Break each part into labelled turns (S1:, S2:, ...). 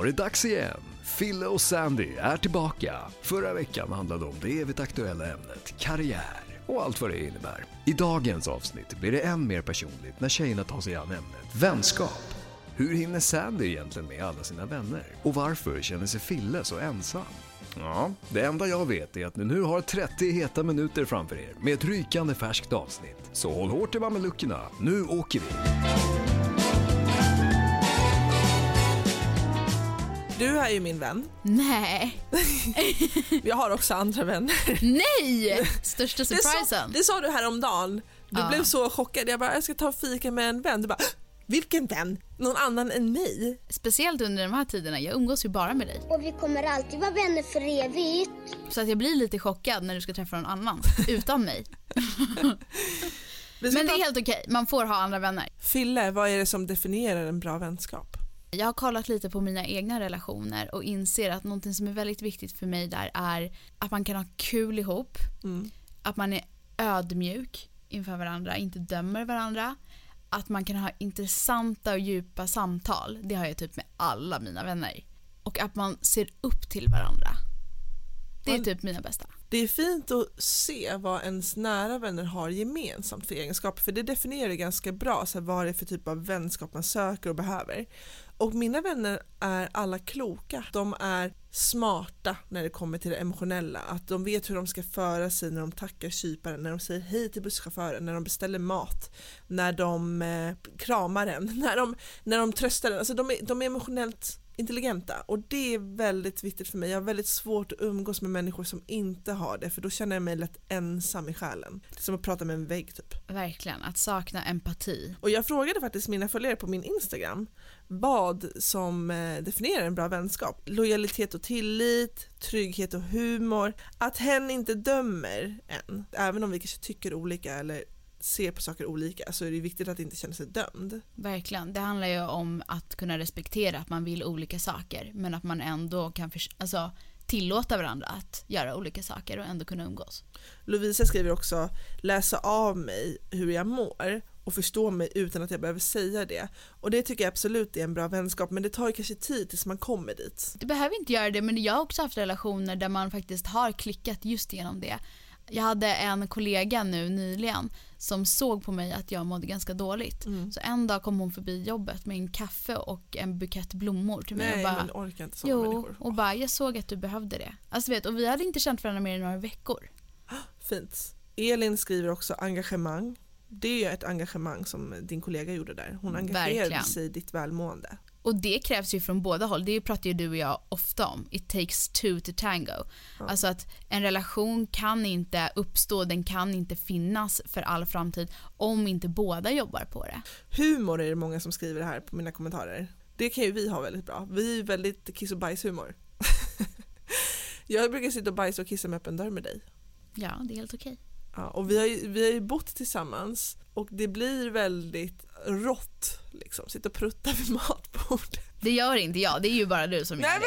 S1: var det dags igen. Fille och Sandy är tillbaka. Förra veckan handlade om det evigt aktuella ämnet karriär och allt vad det innebär. I dagens avsnitt blir det än mer personligt när tjejerna tar sig an ämnet vänskap. Hur hinner Sandy egentligen med alla sina vänner? Och varför känner sig Fille så ensam? Ja, det enda jag vet är att ni nu har 30 heta minuter framför er med ett rykande färskt avsnitt. Så håll hårt i mameluckerna, nu åker vi!
S2: Du är ju min vän.
S3: Nej.
S2: Jag har också andra vänner.
S3: Nej! Största
S2: Det sa,
S3: surprisen.
S2: det sa du häromdagen. Du
S3: Ja.
S2: blev så chockad. Jag bara, jag ska ta fika med en vän. Du bara, vilken vän? Någon annan än mig?
S3: Speciellt under de här tiderna, jag umgås ju bara med dig.
S4: Och vi kommer alltid vara vänner för evigt.
S3: Så att jag blir lite chockad när du ska träffa någon annan, utan mig. Men det är helt okej, man får ha andra vänner.
S2: Fille, vad är det som definierar en bra vänskap?
S3: Jag har kollat lite på mina egna relationer och inser att någonting som är väldigt viktigt för mig där är att man kan ha kul ihop,
S2: Mm.
S3: att man är ödmjuk inför varandra, inte dömer varandra, att man kan ha intressanta och djupa samtal, det har jag typ med alla mina vänner. Och att man ser upp till varandra. Det är
S2: Man-
S3: typ mina bästa.
S2: Det är fint att se vad ens nära vänner har gemensamt för egenskaper för det definierar ganska bra så här, vad det är för typ av vänskap man söker och behöver. Och mina vänner är alla kloka. De är smarta när det kommer till det emotionella. Att de vet hur de ska föra sig när de tackar kyparen, när de säger hej till busschauffören, när de beställer mat, när de eh, kramar en, när de, när de tröstar en. Alltså de är, de är emotionellt intelligenta och det är väldigt viktigt för mig. Jag har väldigt svårt att umgås med människor som inte har det för då känner jag mig lätt ensam i själen. Det är som att prata med en vägg typ.
S3: Verkligen, att sakna empati.
S2: Och jag frågade faktiskt mina följare på min Instagram vad som eh, definierar en bra vänskap. Lojalitet och tillit, trygghet och humor. Att hen inte dömer en. Även om vi kanske tycker olika eller ser på saker olika så är det viktigt att inte känna sig dömd.
S3: Verkligen. Det handlar ju om att kunna respektera att man vill olika saker men att man ändå kan alltså, tillåta varandra att göra olika saker och ändå kunna umgås.
S2: Lovisa skriver också läsa av mig hur jag mår och förstå mig utan att jag behöver säga det. Och det tycker jag absolut är en bra vänskap men det tar ju kanske tid tills man kommer dit.
S3: Du behöver inte göra det men jag har också haft relationer där man faktiskt har klickat just genom det. Jag hade en kollega nu nyligen som såg på mig att jag mådde ganska dåligt.
S2: Mm.
S3: Så en dag kom hon förbi jobbet med en kaffe och en bukett blommor till mig
S2: Nej
S3: och bara
S2: men orkar inte sådana
S3: Jo,
S2: människor.
S3: och bara jag såg att du behövde det. Alltså vet, och vi hade inte känt varandra mer än några veckor.
S2: Fint. Elin skriver också engagemang. Det är ett engagemang som din kollega gjorde där. Hon engagerade
S3: Verkligen.
S2: sig i ditt välmående.
S3: Och det krävs ju från båda håll. Det pratar ju du och jag ofta om. It takes two to tango.
S2: Ja.
S3: Alltså att en relation kan inte uppstå, den kan inte finnas för all framtid om inte båda jobbar på det.
S2: Humor är det många som skriver här på mina kommentarer. Det kan ju vi ha väldigt bra. Vi är väldigt kiss och bajshumor. Jag brukar sitta och bajsa och kissa med öppen dörr med dig.
S3: Ja, det är helt okej.
S2: Ja, och vi har, ju, vi har ju bott tillsammans och det blir väldigt rått liksom, sitta och prutta vid matbordet.
S3: Det gör inte jag, det är ju bara du som gör det.
S2: men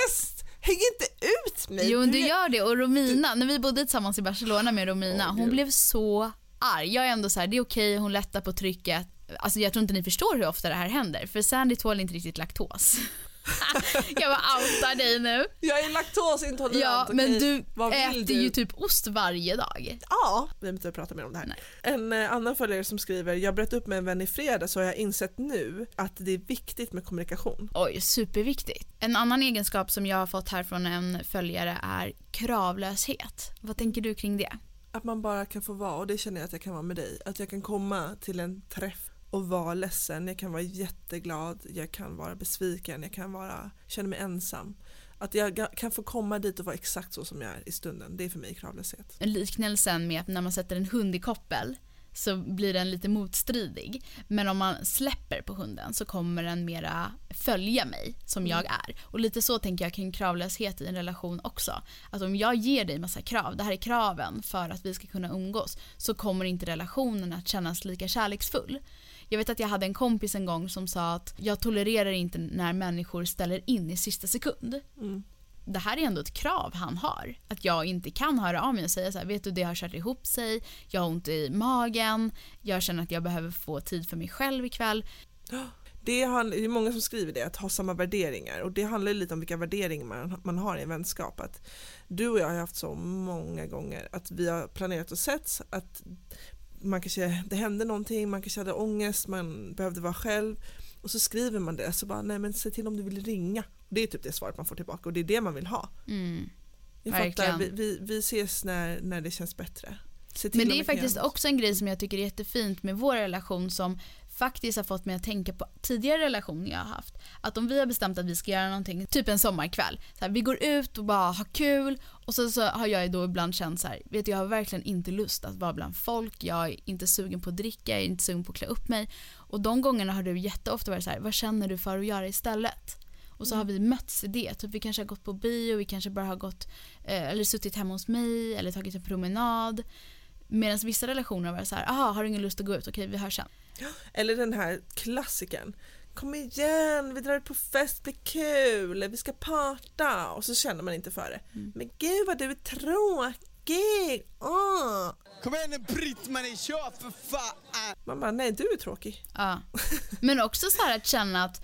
S2: häng inte ut mig!
S3: Jo, du gör det. Och Romina, när vi bodde tillsammans i Barcelona med Romina,
S2: Åh,
S3: hon blev så arg. Jag är ändå så här, det är okej, hon lättar på trycket. Alltså jag tror inte ni förstår hur ofta det här händer, för Sandy tål inte riktigt laktos. jag bara outar dig nu.
S2: Jag är laktosintolerant,
S3: Ja,
S2: okej.
S3: men du
S2: Vad vill
S3: äter
S2: du?
S3: ju typ ost varje dag.
S2: Ja, vi inte prata mer om det här.
S3: Nej.
S2: En eh, annan följare som skriver, jag bröt upp med en vän i fredag så har jag insett nu att det är viktigt med kommunikation.
S3: Oj, superviktigt. En annan egenskap som jag har fått här från en följare är kravlöshet. Vad tänker du kring det?
S2: Att man bara kan få vara och det känner jag att jag kan vara med dig. Att jag kan komma till en träff och vara ledsen, jag kan vara jätteglad, jag kan vara besviken, jag kan vara, känna mig ensam. Att jag kan få komma dit och vara exakt så som jag är i stunden, det är för mig kravlöshet.
S3: Liknelsen med att när man sätter en hund i koppel så blir den lite motstridig. Men om man släpper på hunden så kommer den mera följa mig som jag är. Och lite så tänker jag kring kravlöshet i en relation också. Att om jag ger dig massa krav, det här är kraven för att vi ska kunna umgås, så kommer inte relationen att kännas lika kärleksfull. Jag vet att jag hade en kompis en gång som sa att jag tolererar inte när människor ställer in i sista sekund
S2: Mm.
S3: det här är ändå ett krav han har. Att jag inte kan höra av mig och säga så här, vet du det har kört ihop sig, jag har ont i magen, jag känner att jag behöver få tid för mig själv ikväll.
S2: Det, är många som skriver det, att ha samma värderingar och det handlar lite om vilka värderingar man, man har i en vänskap. Att du och jag har haft så många gånger att vi har planerat och sett att man kanske, det hände någonting, man kanske hade ångest, man behövde vara själv och så skriver man det så bara nej men säg till om du vill ringa. Det är typ det svaret man får tillbaka och det är det man vill ha.
S3: Mm.
S2: Jag
S3: Verkligen.
S2: fattar, vi, vi, vi ses när, när det känns bättre. Se
S3: Men det är faktiskt också en grej som jag tycker är jättefint med vår relation som faktiskt har fått mig att tänka på tidigare relationer jag har haft. Att om vi har bestämt att vi ska göra någonting, typ en sommarkväll, så här, vi går ut och bara har kul och så, så har jag ju då ibland känt så här, vet du, jag har verkligen inte lust att vara bland folk, jag är inte sugen på att dricka, jag är inte sugen på att klä upp mig. Och de gångerna har du jätteofta varit så här, vad känner du för att göra istället? Och så har vi mötts i det. Typ vi kanske har gått på bio, vi kanske bara har gått eh, eller suttit hemma hos mig eller tagit en promenad. Medan vissa relationer varit så här, aha, har du ingen lust att gå ut? Okej, vi hörs sen.
S2: Eller den här klassikern. Kom igen, vi drar ut på fest, det blir kul, vi ska parta och så känner man inte för det.
S3: Mm.
S2: Men gud vad du är tråkig! Åh.
S5: Kom igen nu Britt-Marie, kör för fan!
S2: Man bara, nej du är tråkig.
S3: Ja. Men också så här att känna att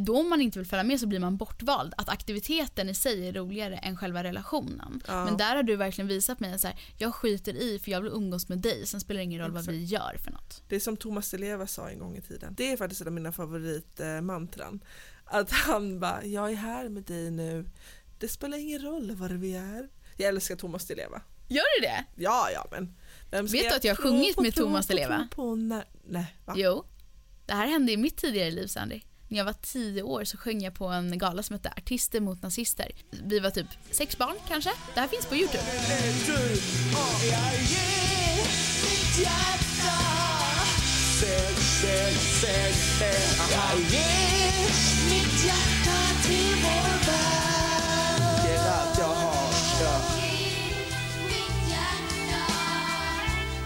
S3: då om man inte vill följa med så blir man bortvald. Att aktiviteten i sig är roligare än själva relationen.
S2: Ja.
S3: Men där har du verkligen visat mig att jag skiter i för jag vill umgås med dig. Sen spelar det ingen roll vad vi gör för något.
S2: Det är som Thomas Di Leva sa en gång i tiden. Det är faktiskt ett av mina favoritmantran. Att han bara, jag är här med dig nu. Det spelar ingen roll var vi är. Jag älskar Thomas Di Leva.
S3: Gör du det?
S2: Ja, ja men. Vem
S3: Vet du att jag har sjungit
S2: på,
S3: med Thomas
S2: på,
S3: Di Leva?
S2: tro på när... Nej, va?
S3: Jo. Det här hände i mitt tidigare liv Sandy. När jag var tio år så sjöng jag på en gala som hette Artister mot nazister. Vi var typ sex barn kanske. Det här finns på Youtube.
S5: Ja.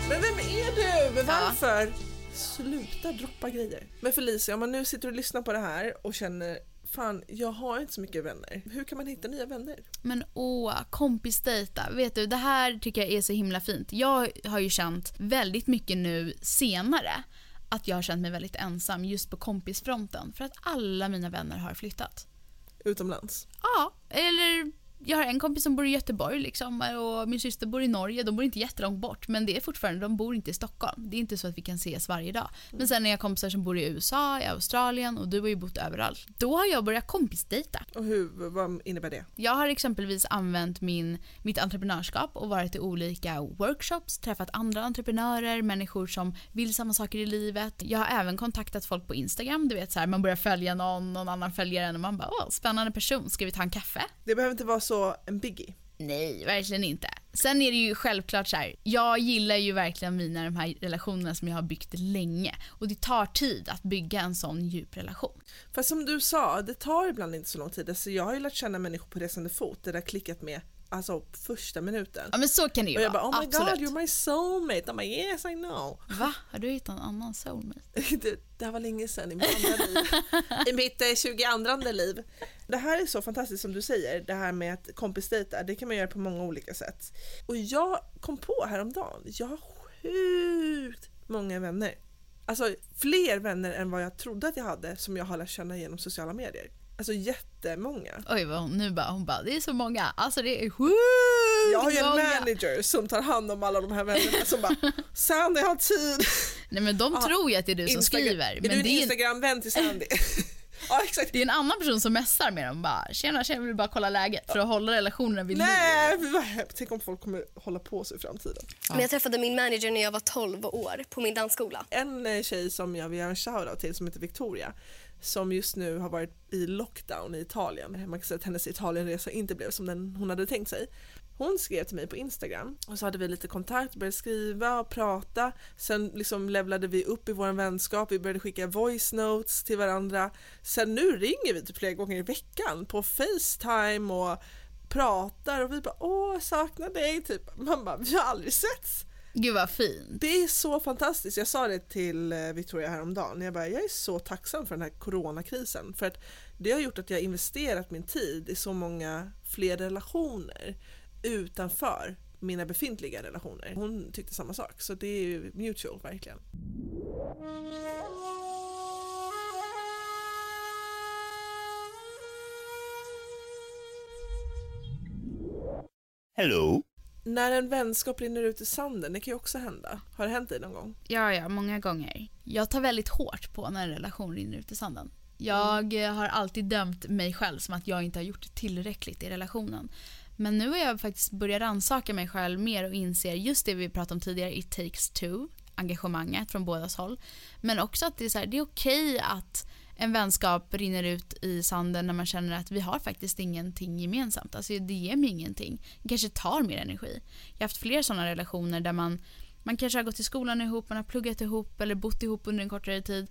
S2: Men vem är du? Varför? Sluta droppa grejer. Men Felicia, om man nu sitter och lyssnar på det här och känner Fan, jag har inte så mycket vänner. Hur kan man hitta nya vänner?
S3: Men åh, kompisdejta. Vet du, det här tycker jag är så himla fint. Jag har ju känt väldigt mycket nu senare att jag har känt mig väldigt ensam just på kompisfronten för att alla mina vänner har flyttat.
S2: Utomlands?
S3: Ja, eller jag har en kompis som bor i Göteborg liksom, och min syster bor i Norge. De bor inte jättelångt bort men det är fortfarande, de bor inte i Stockholm. Det är inte så att vi kan ses varje dag. Men sen har jag kompisar som bor i USA, i Australien och du har ju bott överallt. Då har jag börjat kompisdejta.
S2: Och hur, vad innebär det?
S3: Jag har exempelvis använt min, mitt entreprenörskap och varit i olika workshops, träffat andra entreprenörer, människor som vill samma saker i livet. Jag har även kontaktat folk på Instagram, du vet så här, man börjar följa någon, någon annan följer en och man bara åh, spännande person, ska vi ta en kaffe?
S2: Det behöver inte vara så en biggie.
S3: Nej, verkligen inte. Sen är det ju självklart så här. jag gillar ju verkligen mina de här relationerna som jag har byggt länge. Och det tar tid att bygga en sån djup relation.
S2: Fast som du sa, det tar ibland inte så lång tid. Alltså jag har ju lärt känna människor på resande fot. Det där klickat med alltså första minuten.
S3: Ja men så kan det ju
S2: Och jag
S3: vara.
S2: bara oh my
S3: Absolut.
S2: god you're my soulmate. De bara yes I know.
S3: Va? Har du hittat en annan soulmate?
S2: Det, det här var länge sedan i mitt andra liv. I mitt eh, 22 liv. Det här är så fantastiskt som du säger, det här med att kompisdejta, det kan man göra på många olika sätt. Och jag kom på häromdagen, jag har sjukt många vänner. Alltså fler vänner än vad jag trodde att jag hade som jag har lärt känna genom sociala medier. Alltså jättemånga.
S3: Oj vad hon, nu bara, hon bara, det är så många. Alltså det är sjukt
S2: Jag har ju en
S3: många.
S2: manager som tar hand om alla de här vännerna som bara Sandy har tid.
S3: Nej men de
S2: Ja,
S3: tror ju att det är du som
S2: Instagram-
S3: skriver.
S2: Är
S3: Men
S2: du en
S3: det är, en,
S2: Instagram-vän till Sandy? ja exakt.
S3: det är en annan person som messar med dem bara, tjena tjena, vill bara kolla läget för att hålla relationen vid liv.
S2: Nej. Tänk om folk kommer hålla på sig i framtiden.
S6: Men jag träffade min manager när jag var 12 år på min dansskola.
S2: En eh, tjej som jag vill göra en shoutout till som heter Victoria som just nu har varit i lockdown i Italien. Man kan säga att hennes Italienresa inte blev som den hon hade tänkt sig. Hon skrev till mig på Instagram och så hade vi lite kontakt, började skriva och prata. Sen liksom levlade vi upp i vår vänskap, vi började skicka voice notes till varandra. Sen nu ringer vi typ flera gånger i veckan på Facetime och pratar och vi bara åh, saknar dig typ. Man bara, vi har aldrig setts.
S3: Gud vad fint.
S2: Det är så fantastiskt. Jag sa det till eh, Victoria häromdagen. Jag, bara, jag är så tacksam för den här coronakrisen. För att det har gjort att jag har investerat min tid i så många fler relationer utanför mina befintliga relationer. Hon tyckte samma sak, så det är ju mutual verkligen.
S5: Hello.
S2: När en vänskap rinner ut i sanden, det kan ju också hända. Har det hänt dig någon gång?
S3: Ja, ja, många gånger. Jag tar väldigt hårt på när en relation rinner ut i sanden. Jag eh, har alltid dömt mig själv som att jag inte har gjort tillräckligt i relationen. Men nu har jag faktiskt börjat rannsaka mig själv mer och inser just det vi pratade om tidigare, it takes two, engagemanget från bådas håll. Men också att det är, så här, det är okej att en vänskap rinner ut i sanden när man känner att vi har faktiskt ingenting gemensamt. Alltså det ger mig ingenting. Det kanske tar mer energi. Jag har haft fler sådana relationer där man, man kanske har gått i skolan ihop, man har pluggat ihop eller bott ihop under en kortare tid.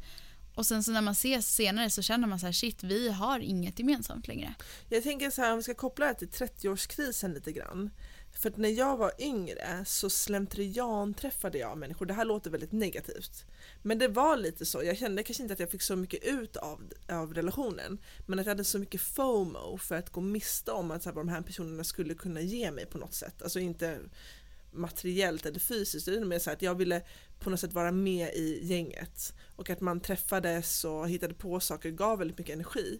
S3: Och sen så när man ses senare så känner man så här shit, vi har inget gemensamt längre.
S2: Jag tänker så här, om vi ska koppla det till 30-årskrisen lite grann. För att när jag var yngre så slentrian-träffade jag människor. Det här låter väldigt negativt. Men det var lite så. Jag kände kanske inte att jag fick så mycket ut av, av relationen. Men att jag hade så mycket FOMO för att gå miste om att så här, vad de här personerna skulle kunna ge mig på något sätt. Alltså inte materiellt eller fysiskt. Utan mer så här att jag ville på något sätt vara med i gänget. Och att man träffades och hittade på saker gav väldigt mycket energi.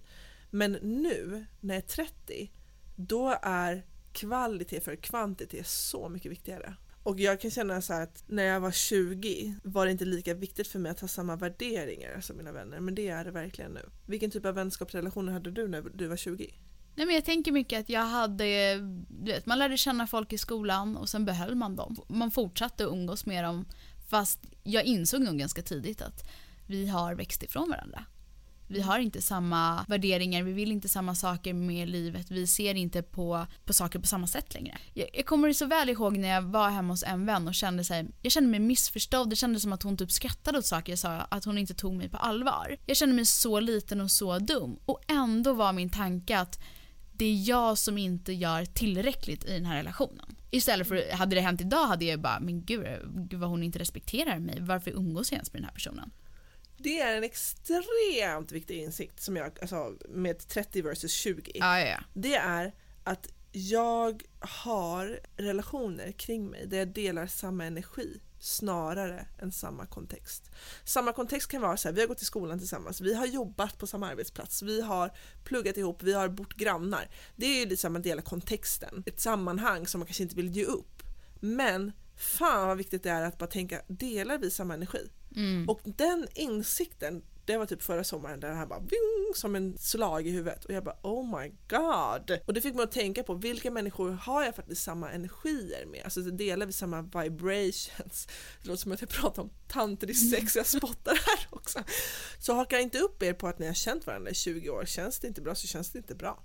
S2: Men nu när jag är 30 då är kvalitet för kvantitet är så mycket viktigare. Och jag kan känna så här att när jag var 20 var det inte lika viktigt för mig att ha samma värderingar som mina vänner, men det är det verkligen nu. Vilken typ av vänskapsrelationer hade du när du var 20?
S3: Nej, men jag tänker mycket att jag hade, du vet, man lärde känna folk i skolan och sen behöll man dem. Man fortsatte att umgås med dem fast jag insåg nog ganska tidigt att vi har växt ifrån varandra. Vi har inte samma värderingar, vi vill inte samma saker med livet, vi ser inte på, på saker på samma sätt längre. Jag, jag kommer så väl ihåg när jag var hemma hos en vän och kände sig, jag kände mig missförstådd, det kändes som att hon typ skrattade åt saker jag sa, att hon inte tog mig på allvar. Jag kände mig så liten och så dum och ändå var min tanke att det är jag som inte gör tillräckligt i den här relationen. Istället för, hade det hänt idag hade jag bara, men gud, gud vad hon inte respekterar mig, varför umgås jag ens med den här personen?
S2: Det är en extremt viktig insikt som jag, alltså med 30 versus 20.
S3: Ja, ja, ja.
S2: Det är att jag har relationer kring mig där jag delar samma energi snarare än samma kontext. Samma kontext kan vara så här, vi har gått i skolan tillsammans, vi har jobbat på samma arbetsplats, vi har pluggat ihop, vi har bott grannar. Det är ju liksom att dela kontexten, ett sammanhang som man kanske inte vill ge upp. Men fan vad viktigt det är att bara tänka, delar vi samma energi?
S3: Mm.
S2: Och den insikten, det var typ förra sommaren där det här bara ving, som en slag i huvudet och jag bara oh my god. Och det fick mig att tänka på vilka människor har jag faktiskt samma energier med? Alltså delar vi samma vibrations? Det låter som att jag pratar om tantriskt sex, jag spottar här också. Så haka inte upp er på att ni har känt varandra i 20 år, känns det inte bra så känns det inte bra.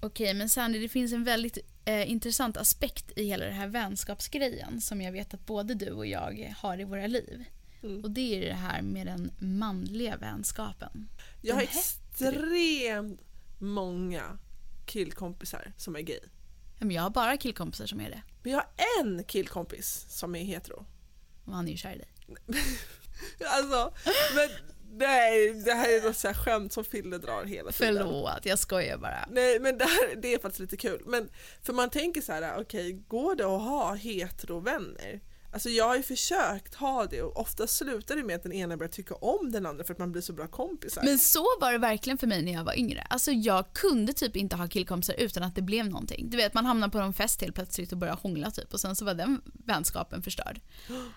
S3: Okej, men Sandy, det finns en väldigt eh, intressant aspekt i hela den här vänskapsgrejen som jag vet att både du och jag har i våra liv.
S2: Mm.
S3: Och det är det här med den manliga vänskapen.
S2: Jag har
S3: Den hette
S2: extremt många killkompisar som är gay.
S3: Men Jag har bara killkompisar som är det.
S2: Men jag har en killkompis som är hetero.
S3: Och han är ju kär i dig.
S2: Alltså, men nej, det här är något så här skämt som Fille drar hela tiden.
S3: Förlåt, jag skojar bara.
S2: Nej men det, här, det är faktiskt lite kul. Men för man tänker så här, okej, går det att ha heterovänner? Alltså jag har ju försökt ha det och ofta slutar det med att den ena börjar tycka om den andra för att man blir så bra kompisar.
S3: Men så var det verkligen för mig när jag var yngre. Alltså jag kunde typ inte ha killkompisar utan att det blev någonting. Du vet, man hamnar på en fest helt plötsligt och börjar hångla typ och sen så var den vänskapen förstörd.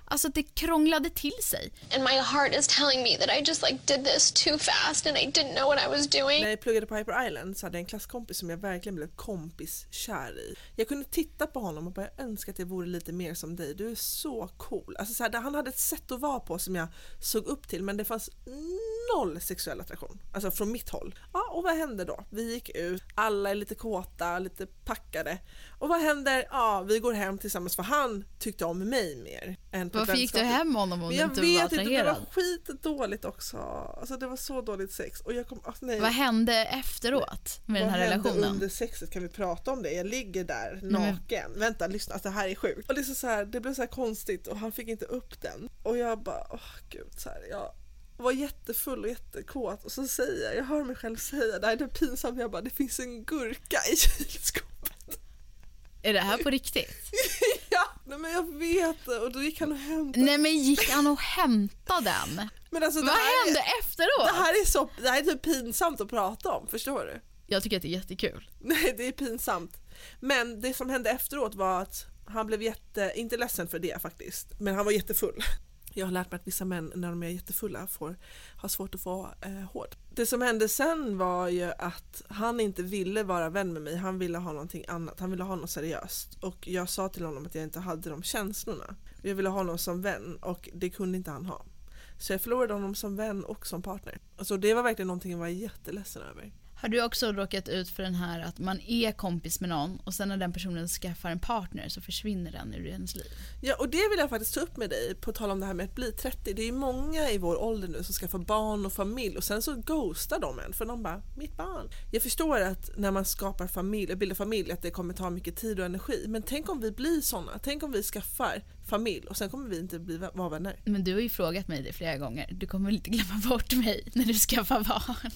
S3: Alltså det krånglade till sig.
S7: And my heart is telling me that I just like did this too fast and I didn't know what I was doing.
S2: När jag pluggade på Hyper Island så hade jag en klasskompis som jag verkligen blev kompiskär i. Jag kunde titta på honom och bara jag önskar att jag vore lite mer som dig, du är så cool. Alltså så här, han hade ett sätt att vara på som jag såg upp till men det fanns noll sexuell attraktion. Alltså från mitt håll. Ja, och vad hände då? Vi gick ut, alla är lite kåta, lite packade. Och vad händer? Ja, vi går hem tillsammans för han tyckte om mig mer. Än på
S3: Varför gick du hem med honom om du
S2: jag
S3: inte var
S2: vet inte, det var
S3: attraherad?
S2: skitdåligt också. Alltså det var så dåligt sex. Och jag kom, alltså, nej.
S3: Vad hände efteråt med den
S2: Vad
S3: här
S2: hände
S3: relationen?
S2: under sexet? Kan vi prata om det? Jag ligger där
S3: Nej, men-
S2: naken. Vänta, lyssna. Alltså, det här är sjukt. Och det, är så här, det blev så här konstigt och han fick inte upp den. Och jag bara, åh gud. Så här, jag var jättefull och jättekåt och så säger jag, jag hör mig själv säga, det här är det pinsamt. Jag bara, det finns en gurka i kylskåpet.
S3: Är det här på riktigt?
S2: ja, nej, men jag vet det. Och då gick han och hämtade.
S3: Nej men gick han och hämtade den?
S2: Men alltså,
S3: Vad hände
S2: Är,
S3: efteråt?
S2: det här är så, det här är typ pinsamt att prata om, förstår du?
S3: Jag tycker att det är jättekul.
S2: Nej, det är pinsamt. Men det som hände efteråt var att han blev jätte, inte ledsen för det faktiskt, men han var jättefull. Jag har lärt mig att vissa män när de är jättefulla får, har svårt att få eh, hård. Det som hände sen var ju att han inte ville vara vän med mig, han ville ha någonting annat, han ville ha något seriöst. Och jag sa till honom att jag inte hade de känslorna. Jag ville ha honom som vän och det kunde inte han ha. Så jag förlorade honom som vän och som partner. Alltså det var verkligen någonting jag var jätteledsen över.
S3: Har du också råkat ut för den här att man är kompis med någon och sen när den personen skaffar en partner så försvinner den ur ens liv?
S2: Ja, och det vill jag faktiskt ta upp med dig på tal om det här med att bli 30. Det är ju många i vår ålder nu som skaffar barn och familj och sen så ghostar de en för de bara “mitt barn”. Jag förstår att när man skapar familj, bildar familj att det kommer ta mycket tid och energi men tänk om vi blir sådana. Tänk om vi skaffar familj och sen kommer vi inte bli, vara vänner.
S3: Men du har ju frågat mig det flera gånger. Du kommer inte glömma bort mig när du skaffar barn?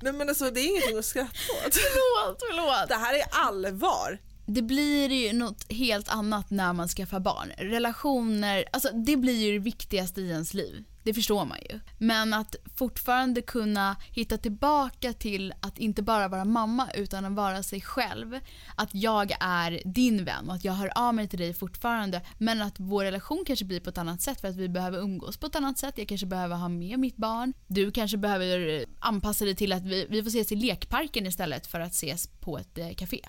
S2: Nej men alltså det är ingenting att skratta åt.
S3: förlåt, förlåt.
S2: Det här är allvar.
S3: Det blir ju något helt annat när man skaffar barn. Relationer, alltså det blir ju det viktigaste i ens liv. Det förstår man ju. Men att fortfarande kunna hitta tillbaka till att inte bara vara mamma utan att vara sig själv. Att jag är din vän och att jag hör av mig till dig fortfarande. Men att vår relation kanske blir på ett annat sätt för att vi behöver umgås på ett annat sätt. Jag kanske behöver ha med mitt barn. Du kanske behöver anpassa dig till att vi, vi får ses i lekparken istället för att ses på ett eh, café.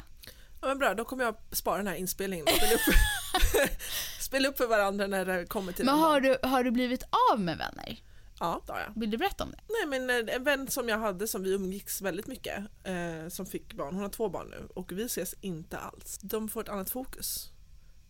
S2: Ja, men bra, då kommer jag spara den här inspelningen och spela upp, spela upp för varandra när det kommer till
S3: Men
S2: den
S3: har du, har du blivit av med vänner?
S2: Ja, det har jag.
S3: Vill du berätta om det?
S2: Nej men eh, en vän som jag hade som vi umgicks väldigt mycket eh, som fick barn, hon har två barn nu och vi ses inte alls. De får ett annat fokus.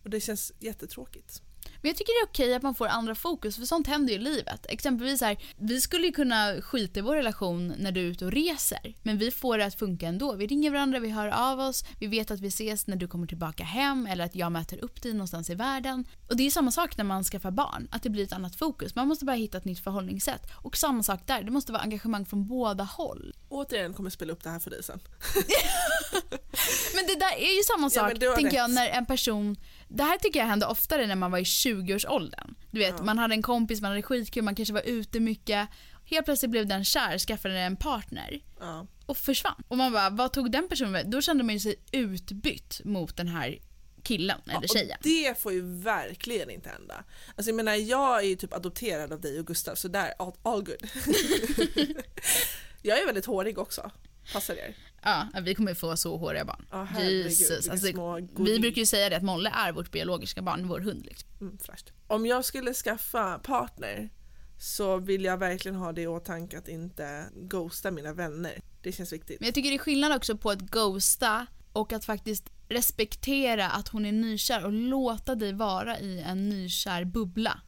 S2: Och det känns jättetråkigt.
S3: Men jag tycker det är okej att man får andra fokus för sånt händer ju i livet. Exempelvis här, vi skulle ju kunna skita i vår relation när du är ute och reser. Men vi får det att funka ändå. Vi ringer varandra, vi hör av oss, vi vet att vi ses när du kommer tillbaka hem eller att jag möter upp dig någonstans i världen. Och det är samma sak när man skaffar barn, att det blir ett annat fokus. Man måste bara hitta ett nytt förhållningssätt. Och samma sak där, det måste vara engagemang från båda håll.
S2: Återigen kommer jag spela upp det här för dig sen.
S3: Men det där är ju samma
S2: Ja,
S3: sak,
S2: har
S3: tänker jag,
S2: rätt.
S3: när en person... Det här tycker jag hände oftare när man var i 20-årsåldern. Du vet,
S2: Ja.
S3: man hade en kompis, man hade skitkul, man kanske var ute mycket. Helt plötsligt blev den kär, skaffade en partner
S2: Ja.
S3: och försvann. Och man bara, vad tog den personen med? Då kände man ju sig utbytt mot den här killen eller
S2: och
S3: tjejen.
S2: det får ju verkligen inte hända. Alltså jag menar jag är ju typ adopterad av dig och Gustav så där, all, all good. jag är väldigt hårig också. Passar er?
S3: Ja, vi kommer få så håriga barn.
S2: Herregud,
S3: Jesus. Alltså, vi brukar ju säga det att Molle är vårt biologiska barn, vår hund. Liksom.
S2: Mm. Om jag skulle skaffa partner så vill jag verkligen ha det i åtanke att inte ghosta mina vänner. Det känns viktigt.
S3: Men jag tycker det är skillnad också på att ghosta och att faktiskt respektera att hon är nykär och låta dig vara i en nykär bubbla.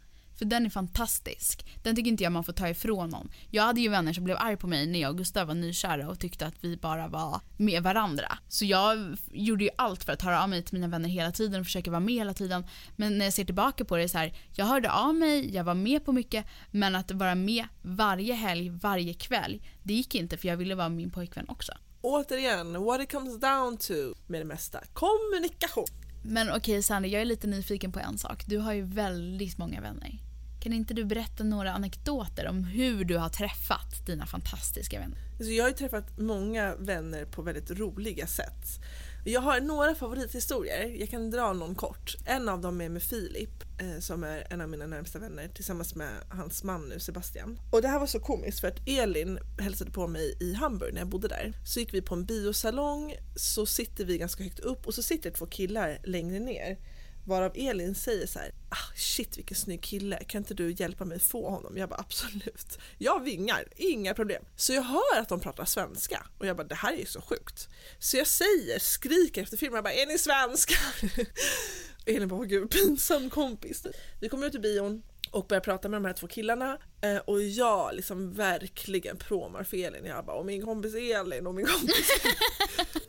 S3: För den är fantastisk. Den tycker inte jag man får ta ifrån någon. Jag hade ju vänner som blev arg på mig när jag och Gustav var nykära och tyckte att vi bara var med varandra. Så jag gjorde ju allt för att höra av mig till mina vänner hela tiden och försöka vara med hela tiden. Men när jag ser tillbaka på det så här, jag hörde av mig, jag var med på mycket, men att vara med varje helg, varje kväll, det gick inte för jag ville vara med min pojkvän också.
S2: Återigen, what it comes down to med det mesta. Kommunikation.
S3: Men okej Sandy, jag är lite nyfiken på en sak. Du har ju väldigt många vänner. Kan inte du berätta några anekdoter om hur du har träffat dina fantastiska vänner?
S2: Alltså jag har ju träffat många vänner på väldigt roliga sätt. Jag har några favorithistorier, jag kan dra någon kort. En av dem är med Filip eh, som är en av mina närmsta vänner tillsammans med hans man nu Sebastian. Och det här var så komiskt för att Elin hälsade på mig i Hamburg när jag bodde där. Så gick vi på en biosalong, så sitter vi ganska högt upp och så sitter två killar längre ner. Varav Elin säger så här, ah, shit vilken snygg kille, kan inte du hjälpa mig få honom? Jag bara absolut. Jag vingar, inga problem. Så jag hör att de pratar svenska och jag bara det här är ju så sjukt. Så jag säger, skriker efter filmen, jag bara är ni svenska? Elin bara, gud pinsam kompis. Vi kommer ut i bion och börjar prata med de här två killarna eh, och jag liksom verkligen promar för Elin. Jag bara, och min kompis Elin och min kompis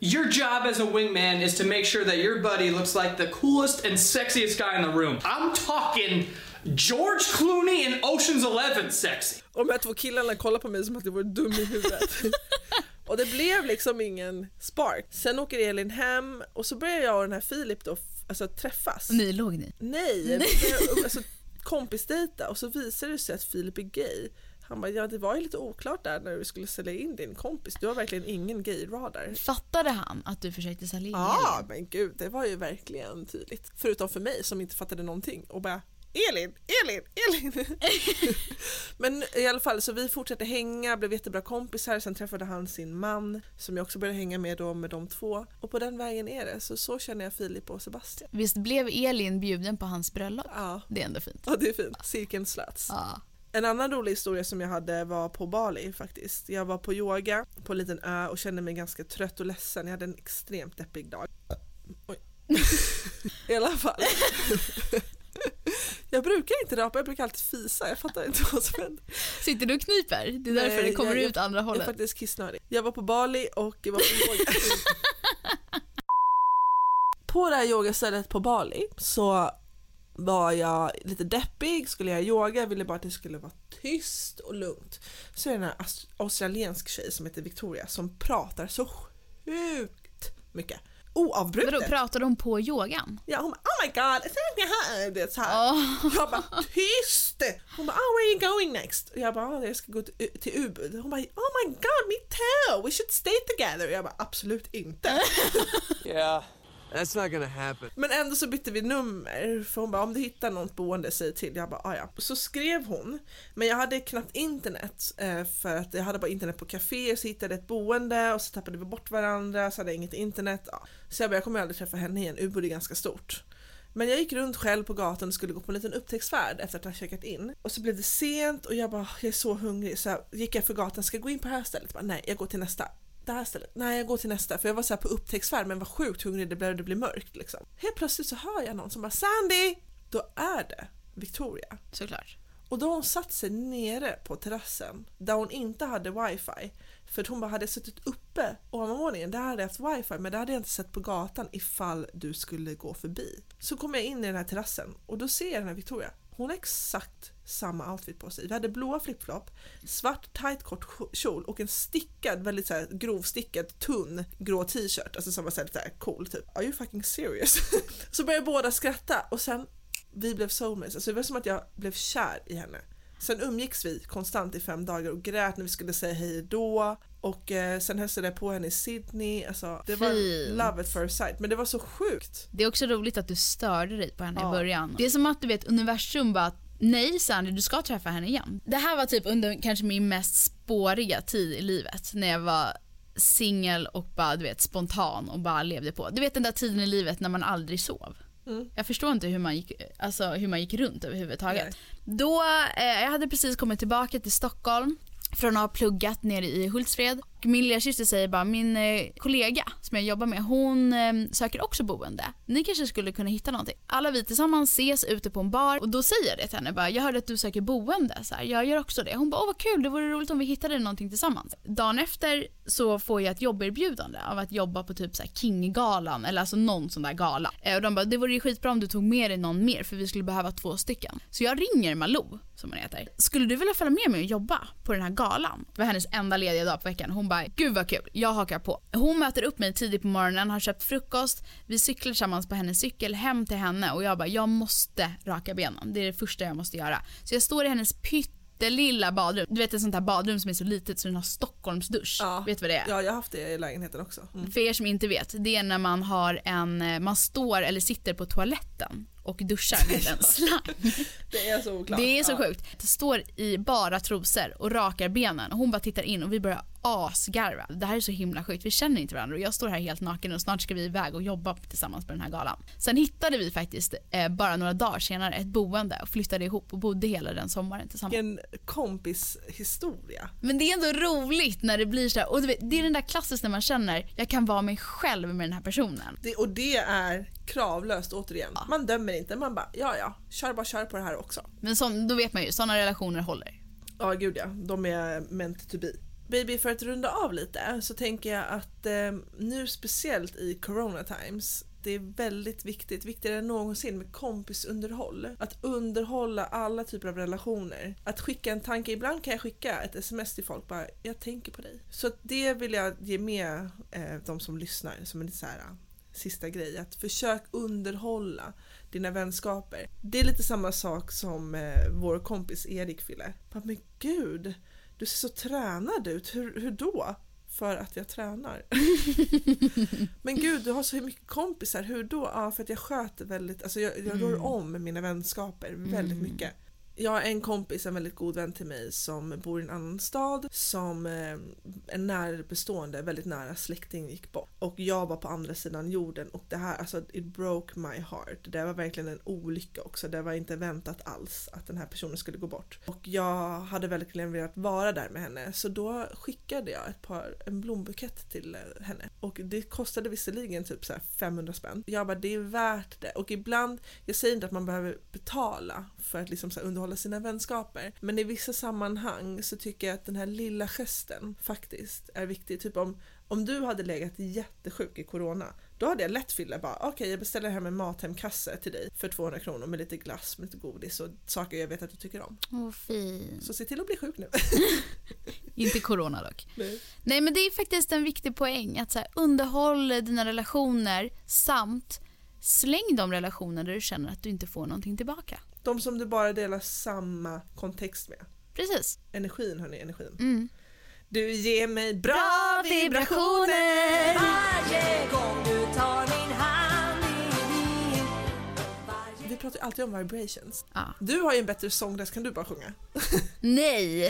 S8: Your job as a wingman is to make sure that your buddy looks like the coolest and sexiest guy in the room. I'm talking George Clooney in Ocean's Eleven sexy.
S2: Och de här två killarna kollar på mig som att jag var dum i huvudet. och det blev liksom ingen spark. Sen åker Elin hem och så börjar jag och den här Filip då alltså, träffas.
S3: Ni låg ni?
S2: Nej, börjar, alltså, kompisdejta och så visar det sig att Filip är gay. Han bara, ja det var ju lite oklart där när du skulle sälja in din kompis. Du har verkligen ingen gay-radar.
S3: Fattade han att du försökte sälja in
S2: Ja,
S3: Elin?
S2: men gud, det var ju verkligen tydligt. Förutom för mig som inte fattade någonting och bara Elin, Elin, Elin! men i alla fall, så vi fortsatte hänga, blev jättebra kompisar, sen träffade han sin man som jag också började hänga med då med de två. Och på den vägen är det, så så känner jag Filip och Sebastian.
S3: Visst blev Elin bjuden på hans bröllop?
S2: Ja,
S3: Det är ändå fint.
S2: ja det är fint. Cirkeln slöts.
S3: Ja.
S2: En annan rolig historia som jag hade var på Bali faktiskt. Jag var på yoga på en liten ö och kände mig ganska trött och ledsen. Jag hade en extremt deppig dag. Oj. I alla fall. Jag brukar inte rapa, jag brukar alltid fisa. Jag fattar inte vad som händer.
S3: Sitter du och kniper? Det är därför
S2: Nej,
S3: det kommer
S2: jag-
S3: ut andra
S2: Jag är
S3: hållet.
S2: faktiskt kissnödig. Jag var på Bali och jag var på yoga. på det här yogastället på Bali så var jag lite deppig, skulle jag yoga, jag ville bara att det skulle vara tyst och lugnt. Så är det en australiensk tjej som heter Victoria som pratar så sjukt mycket. Oavbrutet.
S3: Vadå, pratade hon på yogan?
S2: Ja, hon bara oh my god. Det är så här.
S3: Åh.
S2: Jag bara tyst! Hon bara oh where are you going next? Och jag bara oh, jag ska gå till, till Ubud. Hon bara oh my god me too, we should stay together. Och jag bara absolut inte.
S5: Yeah, that's not gonna happen.
S2: Men ändå så bytte vi nummer för hon bara om du hittar något boende säg till. Jag bara ah, ja. Så skrev hon men jag hade knappt internet eh, för att jag hade bara internet på café så hittade jag ett boende och så tappade vi bort varandra så hade jag inget internet. Ja. Så jag bara jag kommer aldrig träffa henne igen, Ubo är ganska stort. Men jag gick runt själv på gatan och skulle gå på en liten upptäcktsfärd efter att ha checkat in. Och så blev det sent och jag bara, jag är så hungrig. Så gick jag för gatan, ska jag gå in på det här stället? Bara, nej, jag går till nästa. Det här stället? Nej, jag går till nästa. För jag var så här på upptäcktsfärd men var sjukt hungrig, det började bli mörkt liksom. Helt plötsligt så hör jag någon som bara, Sandy! Då är det Victoria.
S3: Såklart.
S2: Och då har hon satt sig nere på terrassen där hon inte hade wifi. För hon bara hade suttit uppe ovanvåningen, där hade jag haft wifi men det hade jag inte sett på gatan ifall du skulle gå förbi. Så kommer jag in i den här terrassen och då ser jag den här Victoria. Hon har exakt samma outfit på sig. Vi hade blåa flipflop, svart tight kort kjol och en stickad, väldigt så här grovstickad, tunn grå t-shirt. Alltså som var såhär lite här cool typ. Are you fucking serious? så började båda skratta och sen vi blev soulmates. Alltså det var som att jag blev kär i henne. Sen umgicks vi konstant i fem dagar och grät när vi skulle säga hej då. Och eh, sen hälsade jag på henne i Sydney. Alltså, det var
S3: Fint.
S2: love at first sight. Men det var så sjukt.
S3: Det är också roligt att du störde dig på henne
S2: Ja.
S3: i början. Det är som att du vet universum bara Nej Sandy, du ska träffa henne igen. Det här var typ under kanske min mest spåriga tid i livet. När jag var singel och bara du vet spontan och bara levde på. Du vet den där tiden i livet när man aldrig sov.
S2: Mm.
S3: Jag förstår inte hur man gick, alltså, hur man gick runt överhuvudtaget.
S2: Nej.
S3: Då, eh, jag hade precis kommit tillbaka till Stockholm från att ha pluggat nere i Hultsfred. Min lilla syster säger bara, min eh, kollega som jag jobbar med, hon eh, söker också boende. Ni kanske skulle kunna hitta någonting. Alla vi tillsammans ses ute på en bar och då säger jag det till henne bara, jag hörde att du söker boende. Så här, jag gör också det. Hon bara, åh vad kul, det vore roligt om vi hittade någonting tillsammans. Dagen efter så får jag ett jobberbjudande av att jobba på typ så här Kinggalan eller alltså någon sån där gala. Eh, Och de bara, det vore ju skitbra om du tog med dig någon mer för vi skulle behöva två stycken. Så jag ringer Malou, som hon heter. Skulle du vilja följa med mig och jobba på den här galan? Det var hennes enda lediga dag på veckan. Hon bara, gud vad kul, jag hakar på. Hon möter upp mig tidigt på morgonen, har köpt frukost, vi cyklar tillsammans på hennes cykel hem till henne och jag bara, jag måste raka benen. Det är det första jag måste göra. Så jag står i hennes pyttelilla badrum. Du vet ett sånt här badrum som är så litet så den har Stockholmsdusch.
S2: Ja.
S3: Vet du vad det är?
S2: Ja, jag har haft det i lägenheten också. Mm.
S3: För er som inte vet, det är när man har en, man står eller sitter på toaletten och duschar med en slang.
S2: Det är så oklart.
S3: Det är så
S2: ja.
S3: sjukt. Jag står i bara trosor och rakar benen och hon bara tittar in och vi börjar asgarva. Det här är så himla sjukt, vi känner inte varandra och jag står här helt naken och snart ska vi iväg och jobba tillsammans på den här galan. Sen hittade vi faktiskt eh, bara några dagar senare ett boende och flyttade ihop och bodde hela den sommaren tillsammans.
S2: En kompishistoria.
S3: Men det är ändå roligt när det blir så här, och vet, det är den där klassiska när man känner jag kan vara mig själv med den här personen.
S2: Det, och det är kravlöst återigen. Man dömer inte, man bara ja ja, kör bara kör på det här också.
S3: Men sån, då vet man ju, sådana relationer håller.
S2: Ja gud ja, de är meant to be. Baby, för att runda av lite så tänker jag att eh, nu speciellt i corona times det är väldigt viktigt, viktigare än någonsin med kompisunderhåll. Att underhålla alla typer av relationer. Att skicka en tanke, ibland kan jag skicka ett sms till folk bara “jag tänker på dig”. Så det vill jag ge med eh, de som lyssnar som en så här sista grej, att försök underhålla dina vänskaper. Det är lite samma sak som eh, vår kompis Erik. Bara, Men gud, du ser så tränad ut, hur, hur då? För att jag tränar. Men gud, du har så mycket kompisar, hur då? Ja, för att jag sköter väldigt, alltså jag, jag rör om mina vänskaper väldigt mycket. Jag har en kompis, en väldigt god vän till mig som bor i en annan stad som eh, en närbestående, väldigt nära släkting gick bort. Och jag var på andra sidan jorden och det här, alltså it broke my heart. Det var verkligen en olycka också. Det var inte väntat alls att den här personen skulle gå bort. Och jag hade verkligen velat vara där med henne så då skickade jag ett par, en blombukett till eh, henne. Och det kostade visserligen typ så här 500 spänn. Jag bara, det är värt det. Och ibland, jag säger inte att man behöver betala för att liksom så här underhålla sina vänskaper. Men i vissa sammanhang så tycker jag att den här lilla gesten faktiskt är viktig. Typ om, om du hade legat jättesjuk i corona, då hade jag lätt Fille bara okej jag beställer hem en Mathemkasse till dig för 200 kronor med lite glass, med lite godis och saker jag vet att du tycker om.
S3: Åh, fin.
S2: Så se till att bli sjuk nu.
S3: Inte corona dock.
S2: Nej.
S3: Nej men det är faktiskt en viktig poäng att så här, underhåll dina relationer samt släng de relationer där du känner att du inte får någonting tillbaka.
S2: De som du bara delar samma kontext med.
S3: Precis.
S2: Energin hörni, energin.
S3: Mm.
S2: Du ger mig bra vibrationer!
S9: Varje gång du tar min hand i min
S2: Vi pratar ju alltid om vibrations.
S3: Ja.
S2: Du har ju en bättre sångröst, kan du bara sjunga?
S3: Nej.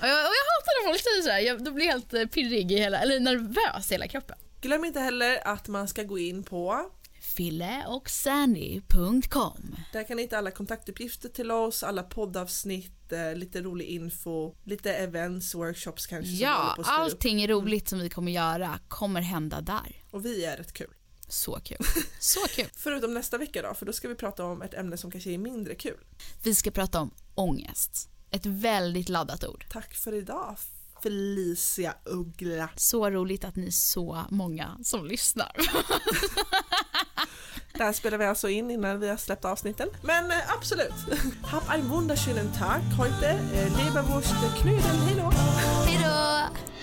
S3: Och jag, och jag hatar när folk säger så här. Jag, då blir jag helt eh, pirrig i hela, eller nervös i hela kroppen.
S2: Glöm inte heller att man ska gå in på
S3: filleochsandy.com
S2: Där kan ni hitta alla kontaktuppgifter till oss, alla poddavsnitt, eh, lite rolig info, lite events, workshops kanske.
S3: Ja, allting roligt som vi kommer göra kommer hända där.
S2: Och vi är rätt kul.
S3: Så kul. Så kul.
S2: Förutom nästa vecka då, för då ska vi prata om ett ämne som kanske är mindre kul.
S3: Vi ska prata om ångest. Ett väldigt laddat ord.
S2: Tack för idag, Felicia Uggla.
S3: Så roligt att ni är så många som lyssnar.
S2: Det här spelar vi alltså in innan vi har släppt avsnitten. Men eh, absolut. Hab einen wunderschönen Tag heute. Eh, Leberwurst, knödel, hejdå!
S3: Hej då!